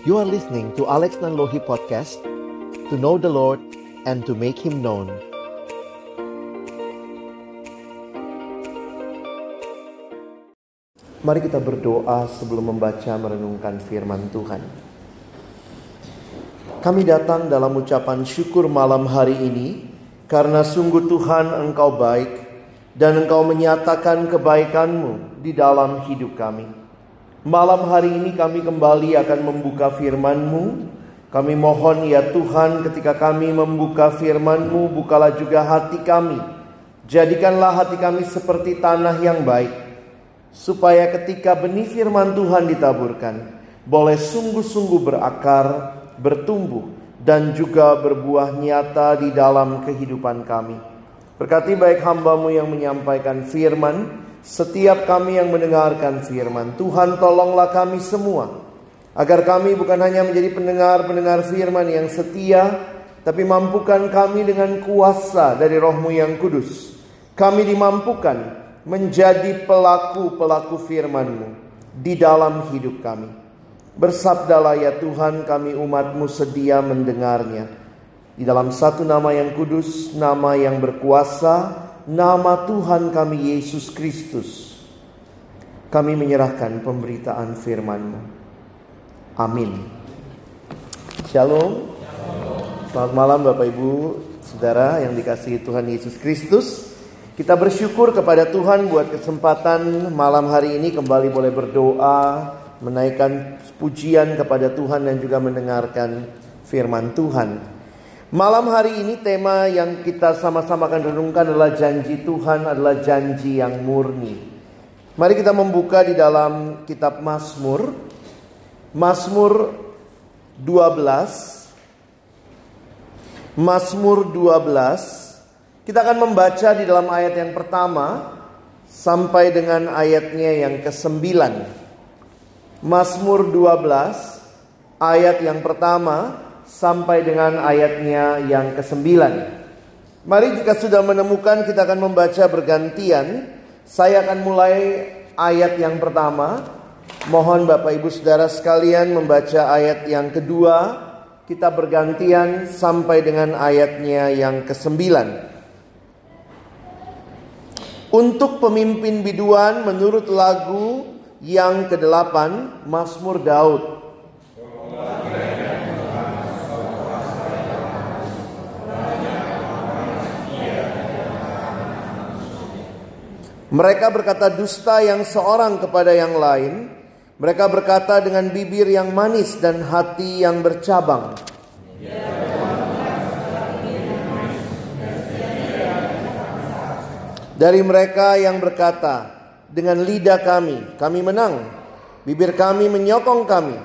You are listening to Alex Nanlohi Podcast To know the Lord and to make Him known. Mari kita berdoa sebelum membaca merenungkan firman Tuhan. Kami datang dalam ucapan syukur malam hari ini Karena sungguh Tuhan engkau baik Dan engkau menyatakan kebaikanmu di dalam hidup kami Malam hari ini kami kembali akan membuka firman-Mu. Kami mohon ya Tuhan ketika kami membuka firman-Mu, bukalah juga hati kami. Jadikanlah hati kami seperti tanah yang baik. Supaya ketika benih firman Tuhan ditaburkan, boleh sungguh-sungguh berakar, bertumbuh, dan juga berbuah nyata di dalam kehidupan kami. Berkati baik hambamu yang menyampaikan firman, setiap kami yang mendengarkan firman, Tuhan tolonglah kami semua. Agar kami bukan hanya menjadi pendengar-pendengar firman yang setia, tapi mampukan kami dengan kuasa dari rohmu yang kudus. Kami dimampukan menjadi pelaku-pelaku firman-Mu di dalam hidup kami. Bersabdalah ya Tuhan kami umatmu sedia mendengarnya. Di dalam satu nama yang kudus, nama yang berkuasa, nama Tuhan kami Yesus Kristus, kami menyerahkan pemberitaan firman-Mu. Amin. Shalom. Selamat malam Bapak Ibu, Saudara yang dikasihi Tuhan Yesus Kristus. Kita bersyukur kepada Tuhan buat kesempatan malam hari ini kembali boleh berdoa, menaikkan pujian kepada Tuhan dan juga mendengarkan firman Tuhan. Malam hari ini tema yang kita sama-sama akan renungkan adalah janji Tuhan adalah janji yang murni. Mari kita membuka di dalam kitab Mazmur. Mazmur 12. Mazmur 12. Kita akan membaca di dalam ayat yang pertama sampai dengan ayatnya yang ke-9. Mazmur 12 ayat yang pertama sampai dengan ayatnya yang ke-9. Mari jika sudah menemukan kita akan membaca bergantian. Saya akan mulai ayat yang pertama. Mohon Bapak Ibu Saudara sekalian membaca ayat yang kedua. Kita bergantian sampai dengan ayatnya yang ke-9. Untuk pemimpin biduan menurut lagu yang ke-8 Mazmur Daud. Mereka berkata dusta yang seorang kepada yang lain. Mereka berkata dengan bibir yang manis dan hati yang bercabang. Dari mereka yang berkata, dengan lidah kami, kami menang. Bibir kami menyokong kami.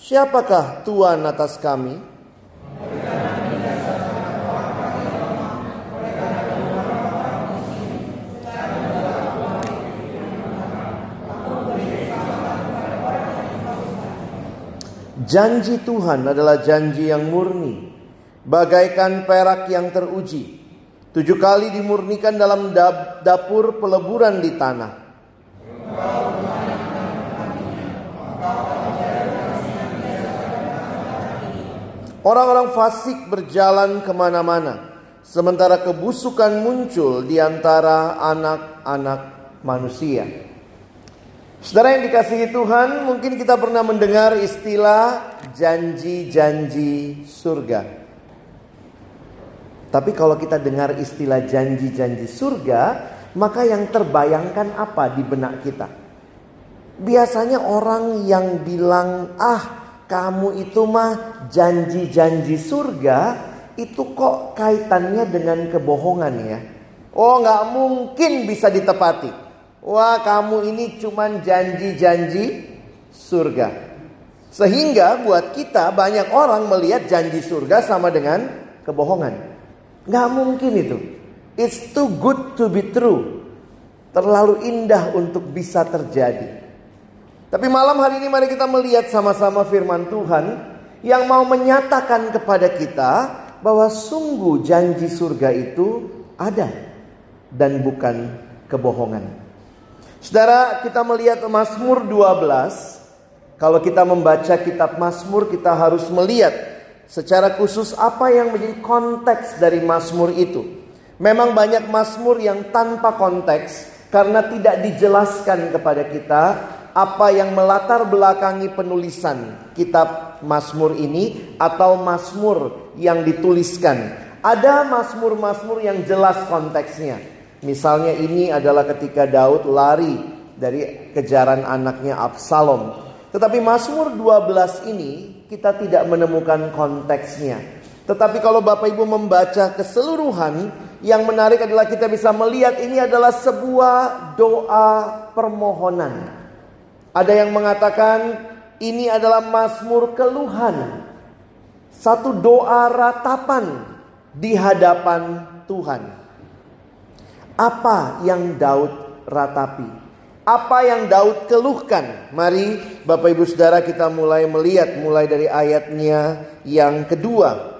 Siapakah Tuhan atas kami? Janji Tuhan adalah janji yang murni, bagaikan perak yang teruji. Tujuh kali dimurnikan dalam dapur peleburan di tanah. Orang-orang fasik berjalan ke mana-mana, sementara kebusukan muncul di antara anak-anak manusia. Saudara yang dikasihi Tuhan, mungkin kita pernah mendengar istilah janji-janji surga. Tapi kalau kita dengar istilah janji-janji surga, maka yang terbayangkan apa di benak kita? Biasanya orang yang bilang, "Ah, kamu itu mah janji-janji surga, itu kok kaitannya dengan kebohongan ya?" Oh, nggak mungkin bisa ditepati. Wah kamu ini cuman janji-janji surga. Sehingga buat kita banyak orang melihat janji surga sama dengan kebohongan. Gak mungkin itu. It's too good to be true. Terlalu indah untuk bisa terjadi. Tapi malam hari ini mari kita melihat sama-sama firman Tuhan yang mau menyatakan kepada kita bahwa sungguh janji surga itu ada dan bukan kebohongan. Saudara, kita melihat Mazmur 12 Kalau kita membaca kitab Mazmur, kita harus melihat secara khusus apa yang menjadi konteks dari Mazmur itu. Memang banyak Mazmur yang tanpa konteks karena tidak dijelaskan kepada kita apa yang melatar belakangi penulisan kitab Mazmur ini atau Mazmur yang dituliskan. Ada Mazmur-Mazmur yang jelas konteksnya. Misalnya ini adalah ketika Daud lari dari kejaran anaknya Absalom tetapi Mazmur 12 ini kita tidak menemukan konteksnya. Tetapi kalau Bapak Ibu membaca keseluruhan, yang menarik adalah kita bisa melihat ini adalah sebuah doa permohonan. Ada yang mengatakan ini adalah Mazmur keluhan. Satu doa ratapan di hadapan Tuhan. Apa yang Daud ratapi? Apa yang Daud keluhkan? Mari Bapak Ibu Saudara kita mulai melihat mulai dari ayatnya yang kedua.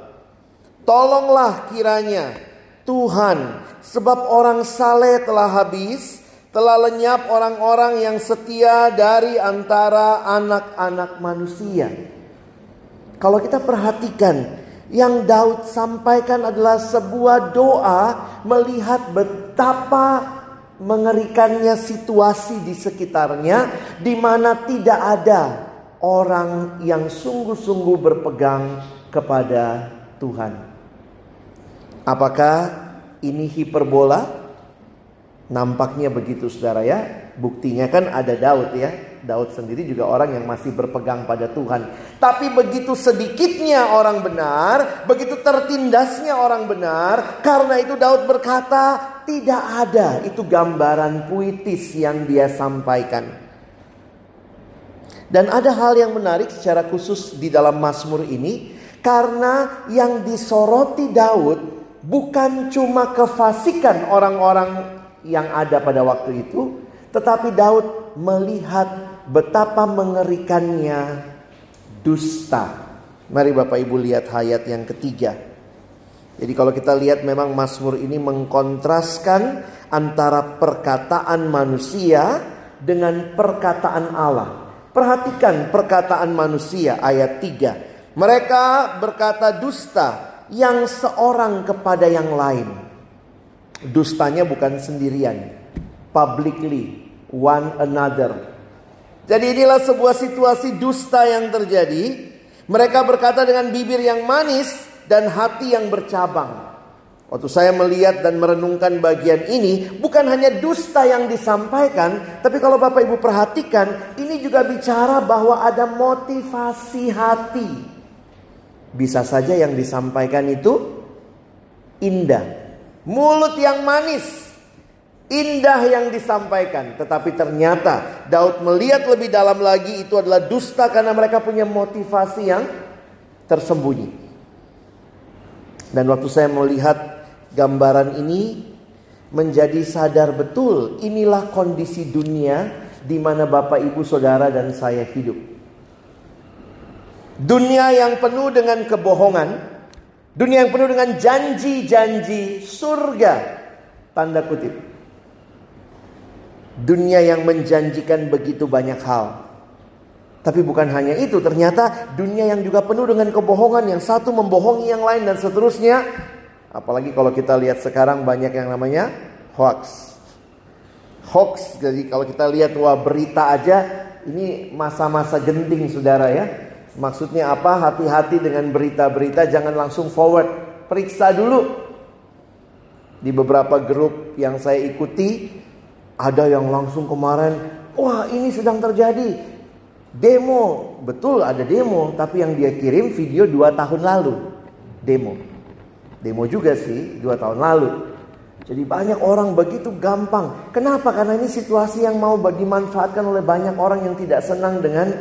Tolonglah kiranya Tuhan sebab orang saleh telah habis, telah lenyap orang-orang yang setia dari antara anak-anak manusia. Kalau kita perhatikan yang Daud sampaikan adalah sebuah doa melihat betapa mengerikannya situasi di sekitarnya di mana tidak ada orang yang sungguh-sungguh berpegang kepada Tuhan. Apakah ini hiperbola? Nampaknya begitu saudara ya. Buktinya kan ada Daud ya. Daud sendiri juga orang yang masih berpegang pada Tuhan. Tapi begitu sedikitnya orang benar, begitu tertindasnya orang benar, karena itu Daud berkata, tidak ada itu gambaran puitis yang dia sampaikan. Dan ada hal yang menarik secara khusus di dalam Mazmur ini, karena yang disoroti Daud bukan cuma kefasikan orang-orang yang ada pada waktu itu, tetapi Daud melihat betapa mengerikannya dusta. Mari Bapak Ibu lihat ayat yang ketiga. Jadi kalau kita lihat memang Mazmur ini mengkontraskan antara perkataan manusia dengan perkataan Allah. Perhatikan perkataan manusia ayat 3. Mereka berkata dusta yang seorang kepada yang lain. Dustanya bukan sendirian. Publicly one another. Jadi inilah sebuah situasi dusta yang terjadi. Mereka berkata dengan bibir yang manis dan hati yang bercabang. Waktu saya melihat dan merenungkan bagian ini, bukan hanya dusta yang disampaikan, tapi kalau Bapak Ibu perhatikan, ini juga bicara bahwa ada motivasi hati. Bisa saja yang disampaikan itu indah, mulut yang manis, Indah yang disampaikan, tetapi ternyata Daud melihat lebih dalam lagi itu adalah dusta karena mereka punya motivasi yang tersembunyi. Dan waktu saya melihat gambaran ini menjadi sadar betul inilah kondisi dunia di mana Bapak Ibu Saudara dan saya hidup. Dunia yang penuh dengan kebohongan, dunia yang penuh dengan janji-janji surga, tanda kutip. Dunia yang menjanjikan begitu banyak hal. Tapi bukan hanya itu, ternyata dunia yang juga penuh dengan kebohongan, yang satu membohongi yang lain dan seterusnya. Apalagi kalau kita lihat sekarang banyak yang namanya hoax. Hoax, jadi kalau kita lihat wah berita aja, ini masa-masa genting saudara ya. Maksudnya apa? Hati-hati dengan berita-berita, jangan langsung forward. Periksa dulu. Di beberapa grup yang saya ikuti, ada yang langsung kemarin, wah ini sedang terjadi demo. Betul ada demo, tapi yang dia kirim video dua tahun lalu. Demo. Demo juga sih, dua tahun lalu. Jadi banyak orang begitu gampang. Kenapa? Karena ini situasi yang mau dimanfaatkan oleh banyak orang yang tidak senang dengan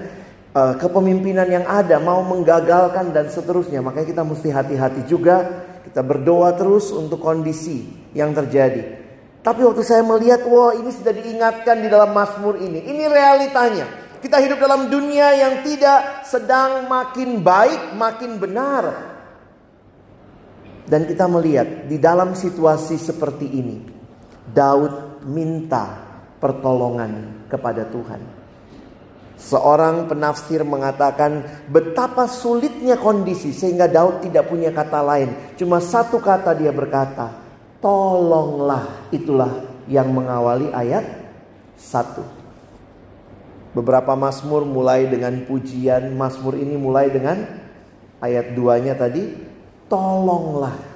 uh, kepemimpinan yang ada, mau menggagalkan dan seterusnya. Makanya kita mesti hati-hati juga. Kita berdoa terus untuk kondisi yang terjadi. Tapi waktu saya melihat, wah ini sudah diingatkan di dalam Mazmur ini. Ini realitanya. Kita hidup dalam dunia yang tidak sedang makin baik, makin benar. Dan kita melihat di dalam situasi seperti ini, Daud minta pertolongan kepada Tuhan. Seorang penafsir mengatakan betapa sulitnya kondisi sehingga Daud tidak punya kata lain. Cuma satu kata dia berkata, tolonglah itulah yang mengawali ayat satu. Beberapa Mazmur mulai dengan pujian, Mazmur ini mulai dengan ayat duanya tadi, tolonglah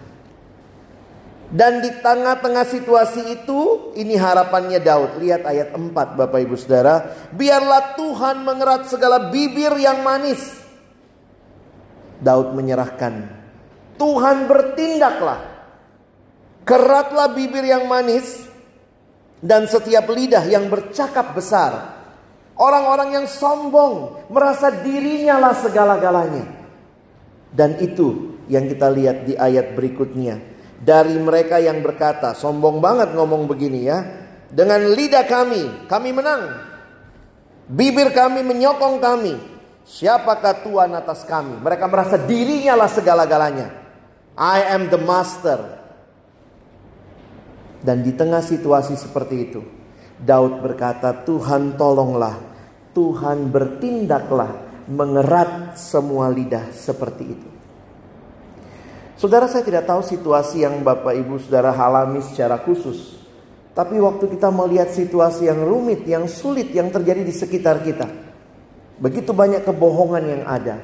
dan di tengah-tengah situasi itu, ini harapannya Daud. Lihat ayat 4 Bapak Ibu Saudara. Biarlah Tuhan mengerat segala bibir yang manis. Daud menyerahkan. Tuhan bertindaklah. Keratlah bibir yang manis. Dan setiap lidah yang bercakap besar. Orang-orang yang sombong. Merasa dirinya lah segala-galanya. Dan itu yang kita lihat di ayat berikutnya dari mereka yang berkata, sombong banget ngomong begini ya. Dengan lidah kami, kami menang. Bibir kami menyokong kami. Siapakah Tuhan atas kami? Mereka merasa dirinya lah segala-galanya. I am the master. Dan di tengah situasi seperti itu, Daud berkata, Tuhan tolonglah, Tuhan bertindaklah mengerat semua lidah seperti itu. Saudara saya tidak tahu situasi yang Bapak Ibu Saudara alami secara khusus. Tapi waktu kita melihat situasi yang rumit, yang sulit yang terjadi di sekitar kita. Begitu banyak kebohongan yang ada.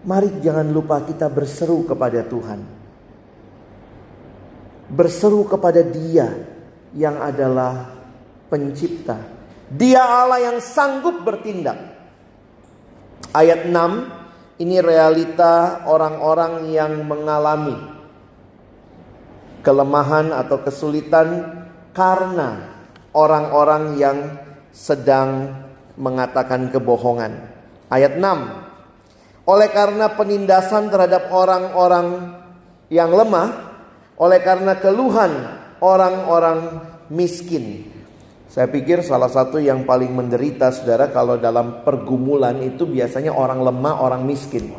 Mari jangan lupa kita berseru kepada Tuhan. Berseru kepada Dia yang adalah pencipta. Dia Allah yang sanggup bertindak. Ayat 6 ini realita orang-orang yang mengalami kelemahan atau kesulitan karena orang-orang yang sedang mengatakan kebohongan. Ayat 6. Oleh karena penindasan terhadap orang-orang yang lemah, oleh karena keluhan orang-orang miskin. Saya pikir salah satu yang paling menderita saudara kalau dalam pergumulan itu biasanya orang lemah, orang miskin.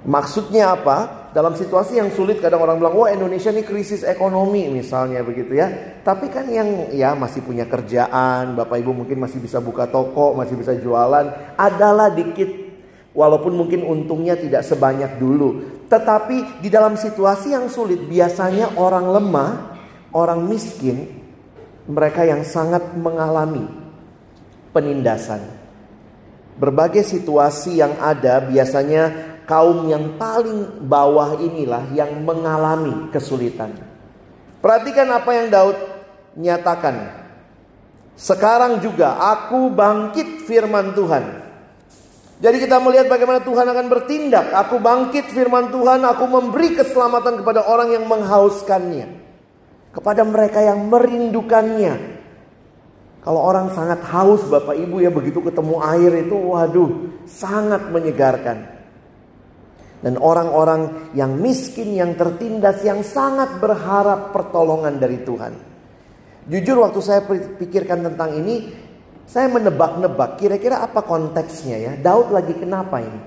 Maksudnya apa? Dalam situasi yang sulit kadang orang bilang, wah Indonesia ini krisis ekonomi misalnya begitu ya. Tapi kan yang ya masih punya kerjaan, Bapak Ibu mungkin masih bisa buka toko, masih bisa jualan. Adalah dikit, walaupun mungkin untungnya tidak sebanyak dulu. Tetapi di dalam situasi yang sulit biasanya orang lemah, orang miskin mereka yang sangat mengalami penindasan. Berbagai situasi yang ada biasanya kaum yang paling bawah inilah yang mengalami kesulitan. Perhatikan apa yang Daud nyatakan. Sekarang juga aku bangkit firman Tuhan. Jadi kita melihat bagaimana Tuhan akan bertindak. Aku bangkit firman Tuhan, aku memberi keselamatan kepada orang yang menghauskannya kepada mereka yang merindukannya. Kalau orang sangat haus Bapak Ibu ya begitu ketemu air itu waduh sangat menyegarkan. Dan orang-orang yang miskin, yang tertindas, yang sangat berharap pertolongan dari Tuhan. Jujur waktu saya pikirkan tentang ini, saya menebak-nebak kira-kira apa konteksnya ya. Daud lagi kenapa ini?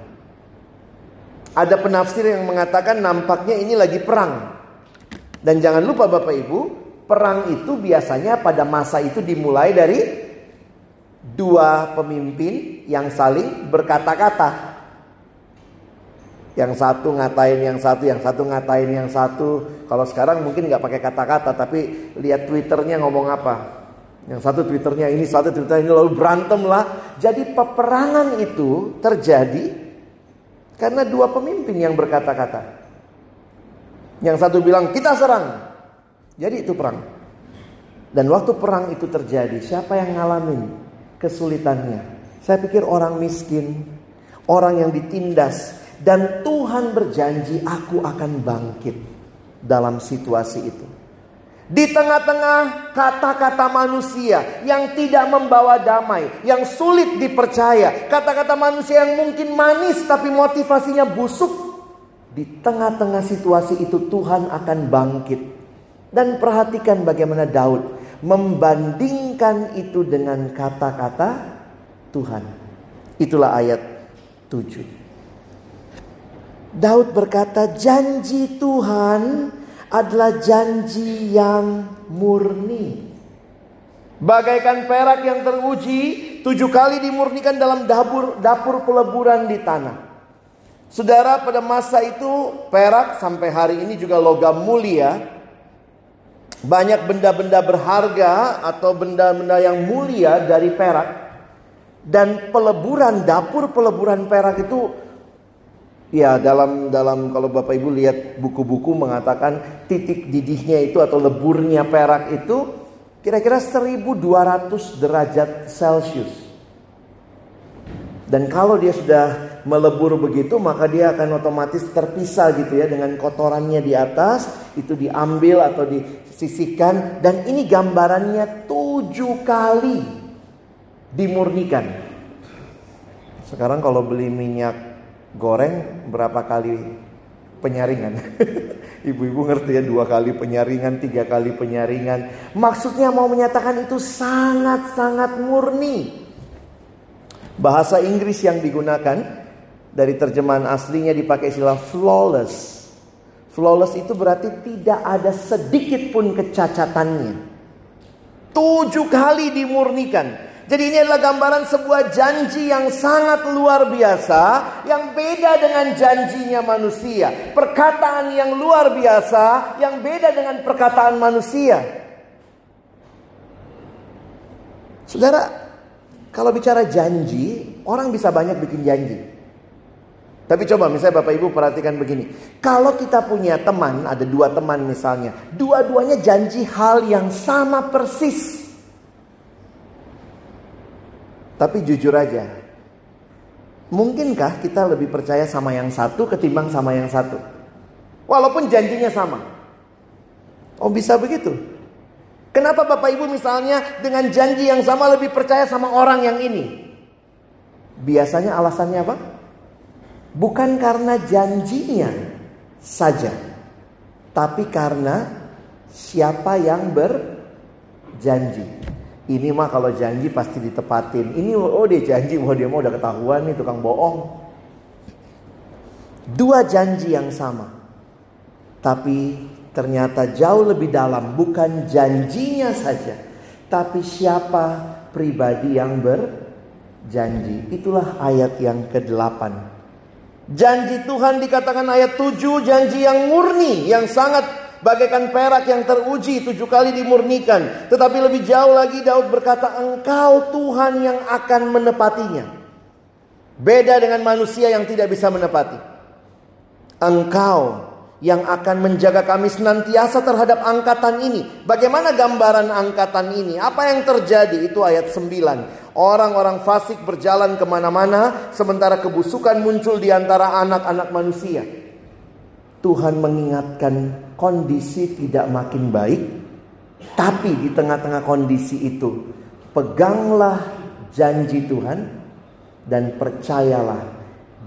Ada penafsir yang mengatakan nampaknya ini lagi perang. Dan jangan lupa Bapak Ibu, perang itu biasanya pada masa itu dimulai dari dua pemimpin yang saling berkata-kata. Yang satu ngatain yang satu, yang satu ngatain yang satu. Kalau sekarang mungkin nggak pakai kata-kata, tapi lihat twitternya ngomong apa. Yang satu twitternya ini, satu twitternya ini lalu berantem lah. Jadi peperangan itu terjadi karena dua pemimpin yang berkata-kata. Yang satu bilang kita serang. Jadi itu perang. Dan waktu perang itu terjadi, siapa yang ngalamin kesulitannya? Saya pikir orang miskin, orang yang ditindas, dan Tuhan berjanji aku akan bangkit dalam situasi itu. Di tengah-tengah kata-kata manusia yang tidak membawa damai, yang sulit dipercaya, kata-kata manusia yang mungkin manis tapi motivasinya busuk, di tengah-tengah situasi itu Tuhan akan bangkit. Dan perhatikan bagaimana Daud membandingkan itu dengan kata-kata Tuhan. Itulah ayat 7. Daud berkata, "Janji Tuhan adalah janji yang murni." Bagaikan perak yang teruji, tujuh kali dimurnikan dalam dapur dapur peleburan di tanah. Saudara pada masa itu perak sampai hari ini juga logam mulia. Banyak benda-benda berharga atau benda-benda yang mulia dari perak. Dan peleburan dapur peleburan perak itu ya dalam dalam kalau Bapak Ibu lihat buku-buku mengatakan titik didihnya itu atau leburnya perak itu kira-kira 1200 derajat Celcius. Dan kalau dia sudah melebur begitu maka dia akan otomatis terpisah gitu ya dengan kotorannya di atas itu diambil atau disisihkan dan ini gambarannya tujuh kali dimurnikan. Sekarang kalau beli minyak goreng berapa kali penyaringan? Ibu-ibu ngerti ya dua kali penyaringan, tiga kali penyaringan. Maksudnya mau menyatakan itu sangat-sangat murni. Bahasa Inggris yang digunakan dari terjemahan aslinya dipakai istilah flawless. Flawless itu berarti tidak ada sedikit pun kecacatannya. Tujuh kali dimurnikan. Jadi ini adalah gambaran sebuah janji yang sangat luar biasa yang beda dengan janjinya manusia. Perkataan yang luar biasa yang beda dengan perkataan manusia. Saudara, kalau bicara janji, orang bisa banyak bikin janji. Tapi coba misalnya Bapak Ibu perhatikan begini. Kalau kita punya teman, ada dua teman misalnya. Dua-duanya janji hal yang sama persis. Tapi jujur aja. Mungkinkah kita lebih percaya sama yang satu ketimbang sama yang satu? Walaupun janjinya sama. Oh bisa begitu? Kenapa Bapak Ibu misalnya dengan janji yang sama lebih percaya sama orang yang ini? Biasanya alasannya apa? Bukan karena janjinya saja. Tapi karena siapa yang berjanji. Ini mah kalau janji pasti ditepatin. Ini oh dia janji, oh dia mau udah ketahuan nih tukang bohong. Dua janji yang sama. Tapi ternyata jauh lebih dalam bukan janjinya saja tapi siapa pribadi yang berjanji itulah ayat yang ke-8 janji Tuhan dikatakan ayat 7 janji yang murni yang sangat bagaikan perak yang teruji tujuh kali dimurnikan tetapi lebih jauh lagi Daud berkata engkau Tuhan yang akan menepatinya beda dengan manusia yang tidak bisa menepati engkau yang akan menjaga kami senantiasa terhadap angkatan ini. Bagaimana gambaran angkatan ini? Apa yang terjadi? Itu ayat 9. Orang-orang fasik berjalan ke mana-mana, sementara kebusukan muncul di antara anak-anak manusia. Tuhan mengingatkan kondisi tidak makin baik, tapi di tengah-tengah kondisi itu, peganglah janji Tuhan dan percayalah,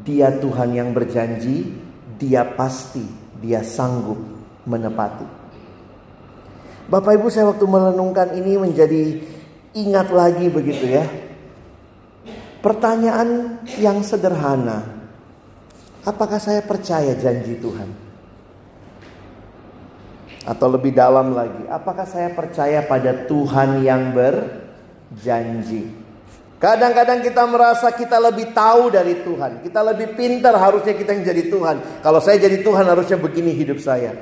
Dia Tuhan yang berjanji, Dia pasti dia sanggup menepati. Bapak Ibu saya waktu merenungkan ini menjadi ingat lagi begitu ya. Pertanyaan yang sederhana. Apakah saya percaya janji Tuhan? Atau lebih dalam lagi, apakah saya percaya pada Tuhan yang berjanji? Kadang-kadang kita merasa kita lebih tahu dari Tuhan. Kita lebih pintar harusnya kita yang jadi Tuhan. Kalau saya jadi Tuhan harusnya begini hidup saya.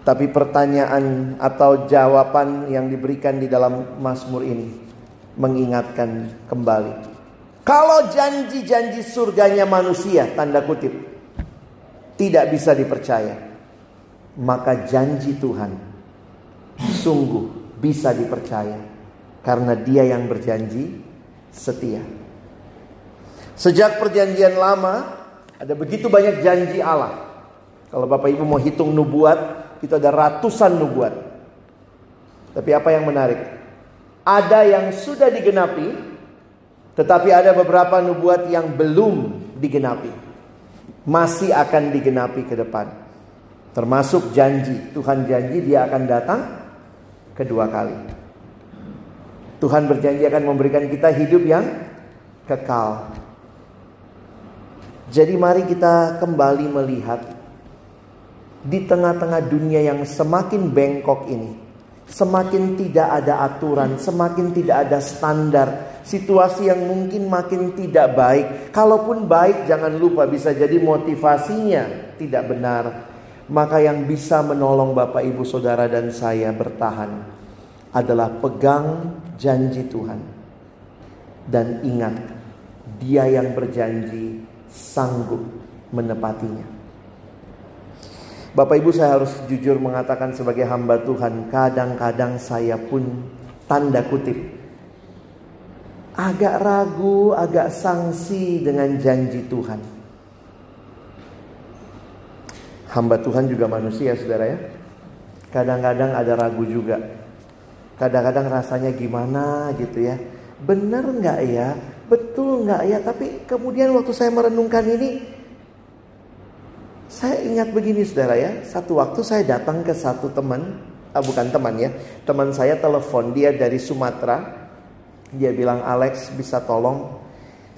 Tapi pertanyaan atau jawaban yang diberikan di dalam Mazmur ini mengingatkan kembali. Kalau janji-janji surganya manusia, tanda kutip, tidak bisa dipercaya. Maka janji Tuhan sungguh bisa dipercaya karena dia yang berjanji setia. Sejak perjanjian lama ada begitu banyak janji Allah. Kalau Bapak Ibu mau hitung nubuat, itu ada ratusan nubuat. Tapi apa yang menarik? Ada yang sudah digenapi, tetapi ada beberapa nubuat yang belum digenapi. Masih akan digenapi ke depan. Termasuk janji, Tuhan janji dia akan datang kedua kali. Tuhan berjanji akan memberikan kita hidup yang kekal. Jadi mari kita kembali melihat di tengah-tengah dunia yang semakin bengkok ini. Semakin tidak ada aturan, semakin tidak ada standar, situasi yang mungkin makin tidak baik. Kalaupun baik, jangan lupa bisa jadi motivasinya tidak benar. Maka yang bisa menolong Bapak, Ibu, Saudara, dan saya bertahan adalah pegang janji Tuhan, dan ingat, Dia yang berjanji sanggup menepatinya. Bapak Ibu saya harus jujur mengatakan sebagai hamba Tuhan, kadang-kadang saya pun tanda kutip agak ragu, agak sangsi dengan janji Tuhan. Hamba Tuhan juga manusia, saudara ya. Kadang-kadang ada ragu juga. Kadang-kadang rasanya gimana gitu ya. Benar nggak ya? Betul nggak ya? Tapi kemudian waktu saya merenungkan ini, saya ingat begini saudara ya, satu waktu saya datang ke satu teman, ah, bukan teman ya, teman saya telepon dia dari Sumatera. Dia bilang Alex bisa tolong,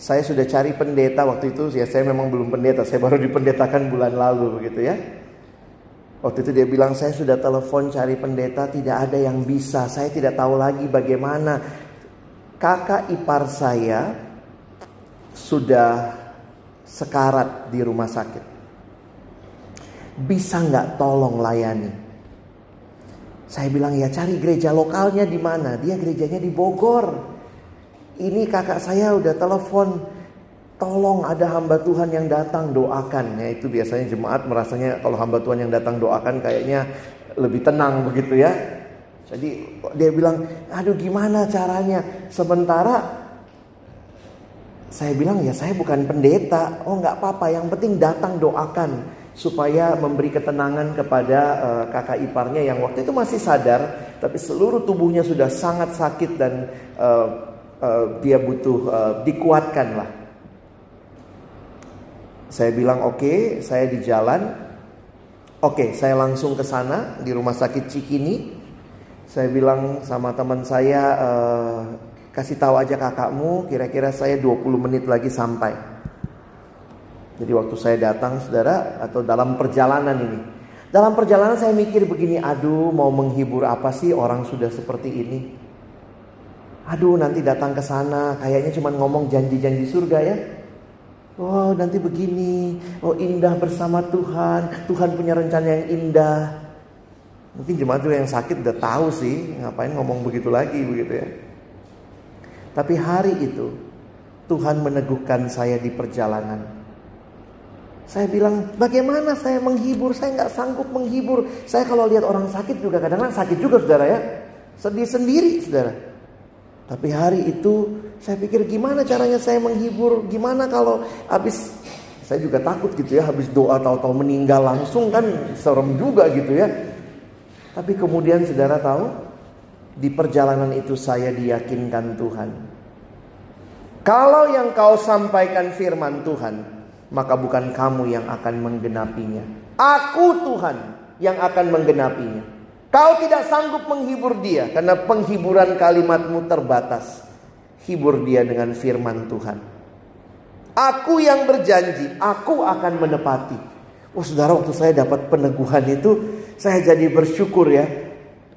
saya sudah cari pendeta waktu itu, ya saya memang belum pendeta, saya baru dipendetakan bulan lalu begitu ya. Waktu itu dia bilang saya sudah telepon cari pendeta tidak ada yang bisa, saya tidak tahu lagi bagaimana. Kakak ipar saya sudah sekarat di rumah sakit bisa nggak tolong layani? Saya bilang ya cari gereja lokalnya di mana? Dia gerejanya di Bogor. Ini kakak saya udah telepon, tolong ada hamba Tuhan yang datang doakan. Ya itu biasanya jemaat merasanya kalau hamba Tuhan yang datang doakan kayaknya lebih tenang begitu ya. Jadi dia bilang, aduh gimana caranya? Sementara saya bilang ya saya bukan pendeta. Oh nggak apa-apa, yang penting datang doakan supaya memberi ketenangan kepada uh, kakak iparnya yang waktu itu masih sadar tapi seluruh tubuhnya sudah sangat sakit dan uh, uh, dia butuh uh, dikuatkan lah. Saya bilang oke, okay, saya di jalan. Oke, okay, saya langsung ke sana di rumah sakit Cikini. Saya bilang sama teman saya uh, kasih tahu aja kakakmu kira-kira saya 20 menit lagi sampai. Jadi waktu saya datang saudara atau dalam perjalanan ini. Dalam perjalanan saya mikir begini, aduh mau menghibur apa sih orang sudah seperti ini. Aduh nanti datang ke sana kayaknya cuma ngomong janji-janji surga ya. Oh nanti begini, oh indah bersama Tuhan, Tuhan punya rencana yang indah. Mungkin jemaat juga yang sakit udah tahu sih, ngapain ngomong begitu lagi begitu ya. Tapi hari itu Tuhan meneguhkan saya di perjalanan. Saya bilang, bagaimana saya menghibur? Saya nggak sanggup menghibur. Saya kalau lihat orang sakit juga kadang-kadang sakit juga saudara ya. Sedih sendiri saudara. Tapi hari itu saya pikir gimana caranya saya menghibur? Gimana kalau habis saya juga takut gitu ya habis doa tahu-tahu meninggal langsung kan serem juga gitu ya. Tapi kemudian saudara tahu di perjalanan itu saya diyakinkan Tuhan. Kalau yang kau sampaikan firman Tuhan, maka bukan kamu yang akan menggenapinya. Aku Tuhan yang akan menggenapinya. Kau tidak sanggup menghibur dia karena penghiburan kalimatmu terbatas. Hibur dia dengan firman Tuhan. Aku yang berjanji, aku akan menepati. Oh saudara waktu saya dapat peneguhan itu, saya jadi bersyukur ya.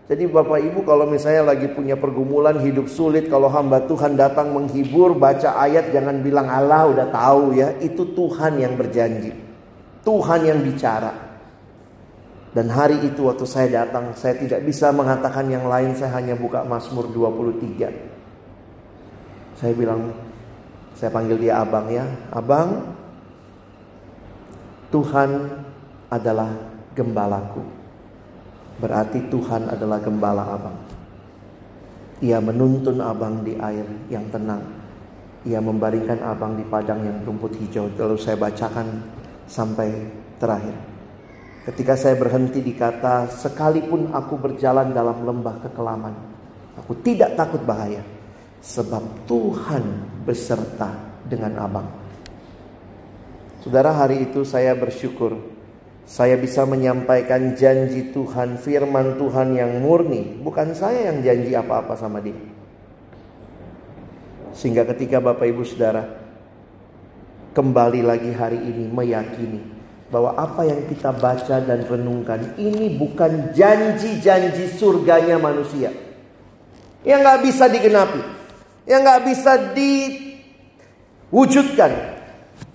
Jadi Bapak Ibu kalau misalnya lagi punya pergumulan hidup sulit kalau hamba Tuhan datang menghibur baca ayat jangan bilang Allah udah tahu ya itu Tuhan yang berjanji. Tuhan yang bicara. Dan hari itu waktu saya datang saya tidak bisa mengatakan yang lain saya hanya buka Mazmur 23. Saya bilang saya panggil dia abang ya. Abang Tuhan adalah gembalaku. Berarti Tuhan adalah gembala abang. Ia menuntun abang di air yang tenang. Ia membaringkan abang di padang yang rumput hijau. Lalu saya bacakan sampai terakhir. Ketika saya berhenti di kata, sekalipun aku berjalan dalam lembah kekelaman, aku tidak takut bahaya. Sebab Tuhan beserta dengan abang. Saudara hari itu saya bersyukur saya bisa menyampaikan janji Tuhan, firman Tuhan yang murni. Bukan saya yang janji apa-apa sama dia. Sehingga ketika Bapak Ibu Saudara kembali lagi hari ini meyakini bahwa apa yang kita baca dan renungkan ini bukan janji-janji surganya manusia yang nggak bisa digenapi, yang nggak bisa diwujudkan.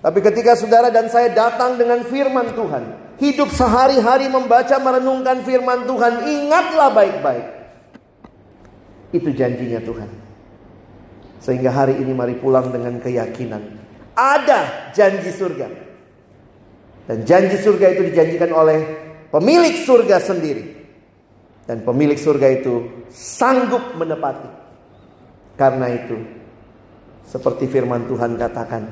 Tapi ketika saudara dan saya datang dengan firman Tuhan, hidup sehari-hari membaca merenungkan firman Tuhan, ingatlah baik-baik. Itu janjinya Tuhan. Sehingga hari ini mari pulang dengan keyakinan. Ada janji surga. Dan janji surga itu dijanjikan oleh pemilik surga sendiri. Dan pemilik surga itu sanggup menepati. Karena itu, seperti firman Tuhan katakan,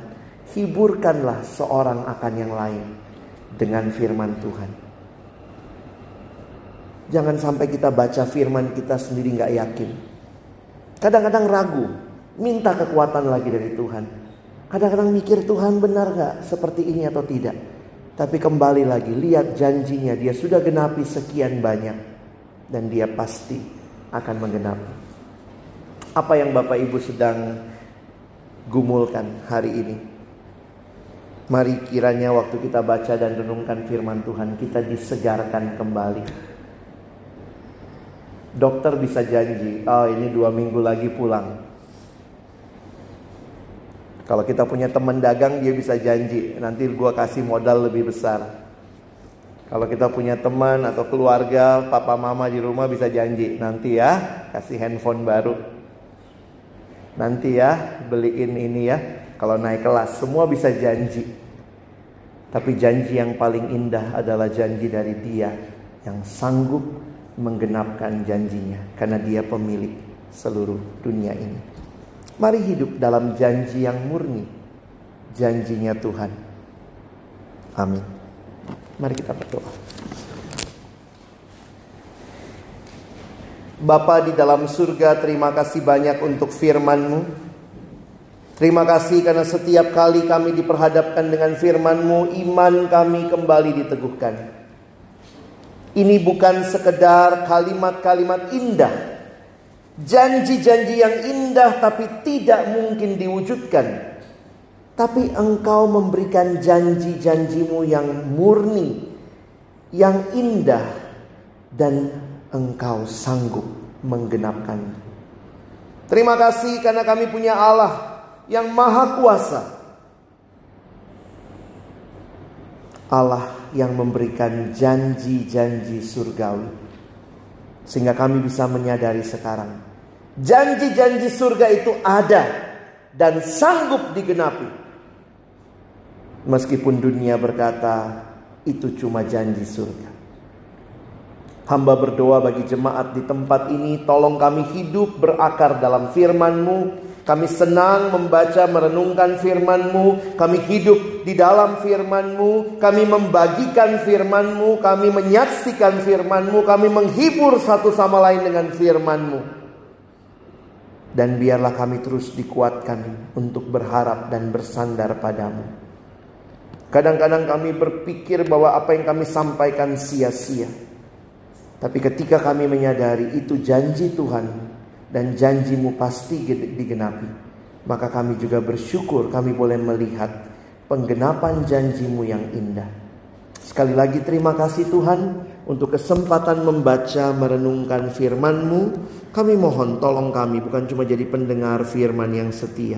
hiburkanlah seorang akan yang lain dengan firman Tuhan. Jangan sampai kita baca firman kita sendiri nggak yakin. Kadang-kadang ragu, minta kekuatan lagi dari Tuhan. Kadang-kadang mikir Tuhan benar nggak seperti ini atau tidak. Tapi kembali lagi, lihat janjinya dia sudah genapi sekian banyak. Dan dia pasti akan menggenapi. Apa yang Bapak Ibu sedang gumulkan hari ini? Mari kiranya waktu kita baca dan renungkan firman Tuhan kita disegarkan kembali. Dokter bisa janji, oh ini dua minggu lagi pulang. Kalau kita punya teman dagang dia bisa janji, nanti gua kasih modal lebih besar. Kalau kita punya teman atau keluarga, papa mama di rumah bisa janji, nanti ya kasih handphone baru. Nanti ya beliin ini ya, kalau naik kelas semua bisa janji. Tapi janji yang paling indah adalah janji dari Dia yang sanggup menggenapkan janjinya karena Dia pemilik seluruh dunia ini. Mari hidup dalam janji yang murni, janjinya Tuhan. Amin. Mari kita berdoa. Bapa di dalam surga, terima kasih banyak untuk firman-Mu. Terima kasih karena setiap kali kami diperhadapkan dengan firman-Mu, iman kami kembali diteguhkan. Ini bukan sekedar kalimat-kalimat indah. Janji-janji yang indah tapi tidak mungkin diwujudkan. Tapi engkau memberikan janji-janjimu yang murni, yang indah, dan engkau sanggup menggenapkan. Terima kasih karena kami punya Allah yang maha kuasa. Allah yang memberikan janji-janji surgawi. Sehingga kami bisa menyadari sekarang. Janji-janji surga itu ada dan sanggup digenapi. Meskipun dunia berkata itu cuma janji surga. Hamba berdoa bagi jemaat di tempat ini, tolong kami hidup berakar dalam firman-Mu, kami senang membaca merenungkan firman-Mu, kami hidup di dalam firman-Mu, kami membagikan firman-Mu, kami menyaksikan firman-Mu, kami menghibur satu sama lain dengan firman-Mu. Dan biarlah kami terus dikuatkan untuk berharap dan bersandar padamu. Kadang-kadang kami berpikir bahwa apa yang kami sampaikan sia-sia. Tapi ketika kami menyadari itu janji Tuhan, dan janjimu pasti digenapi. Maka kami juga bersyukur kami boleh melihat penggenapan janjimu yang indah. Sekali lagi terima kasih Tuhan untuk kesempatan membaca merenungkan firman-Mu. Kami mohon tolong kami bukan cuma jadi pendengar firman yang setia.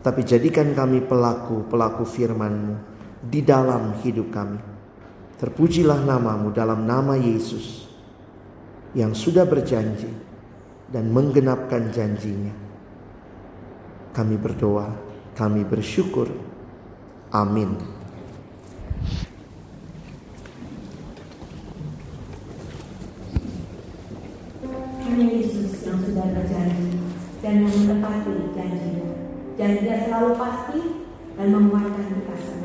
Tapi jadikan kami pelaku-pelaku firman-Mu di dalam hidup kami. Terpujilah namamu dalam nama Yesus yang sudah berjanji dan menggenapkan janjinya. Kami berdoa, kami bersyukur. Amin. Hanya Yesus yang sudah berjanji dan yang menepati janjinya. Janjinya selalu pasti dan menguatkan kita.